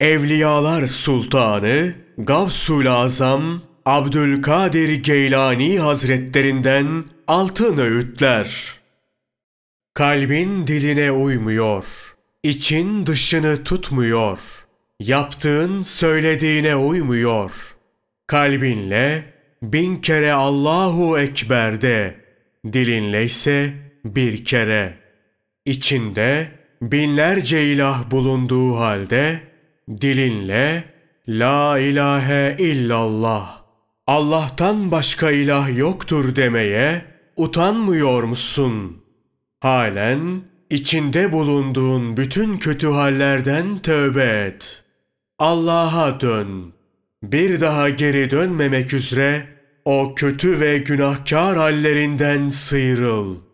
Evliyalar Sultanı Gavsul Azam Abdülkadir Geylani Hazretlerinden altın öğütler. Kalbin diline uymuyor. için dışını tutmuyor. Yaptığın söylediğine uymuyor. Kalbinle bin kere Allahu Ekber de. Dilinle ise bir kere. İçinde binlerce ilah bulunduğu halde dilinle La ilahe illallah Allah'tan başka ilah yoktur demeye utanmıyor musun? Halen içinde bulunduğun bütün kötü hallerden tövbe et. Allah'a dön. Bir daha geri dönmemek üzere o kötü ve günahkar hallerinden sıyrıl.''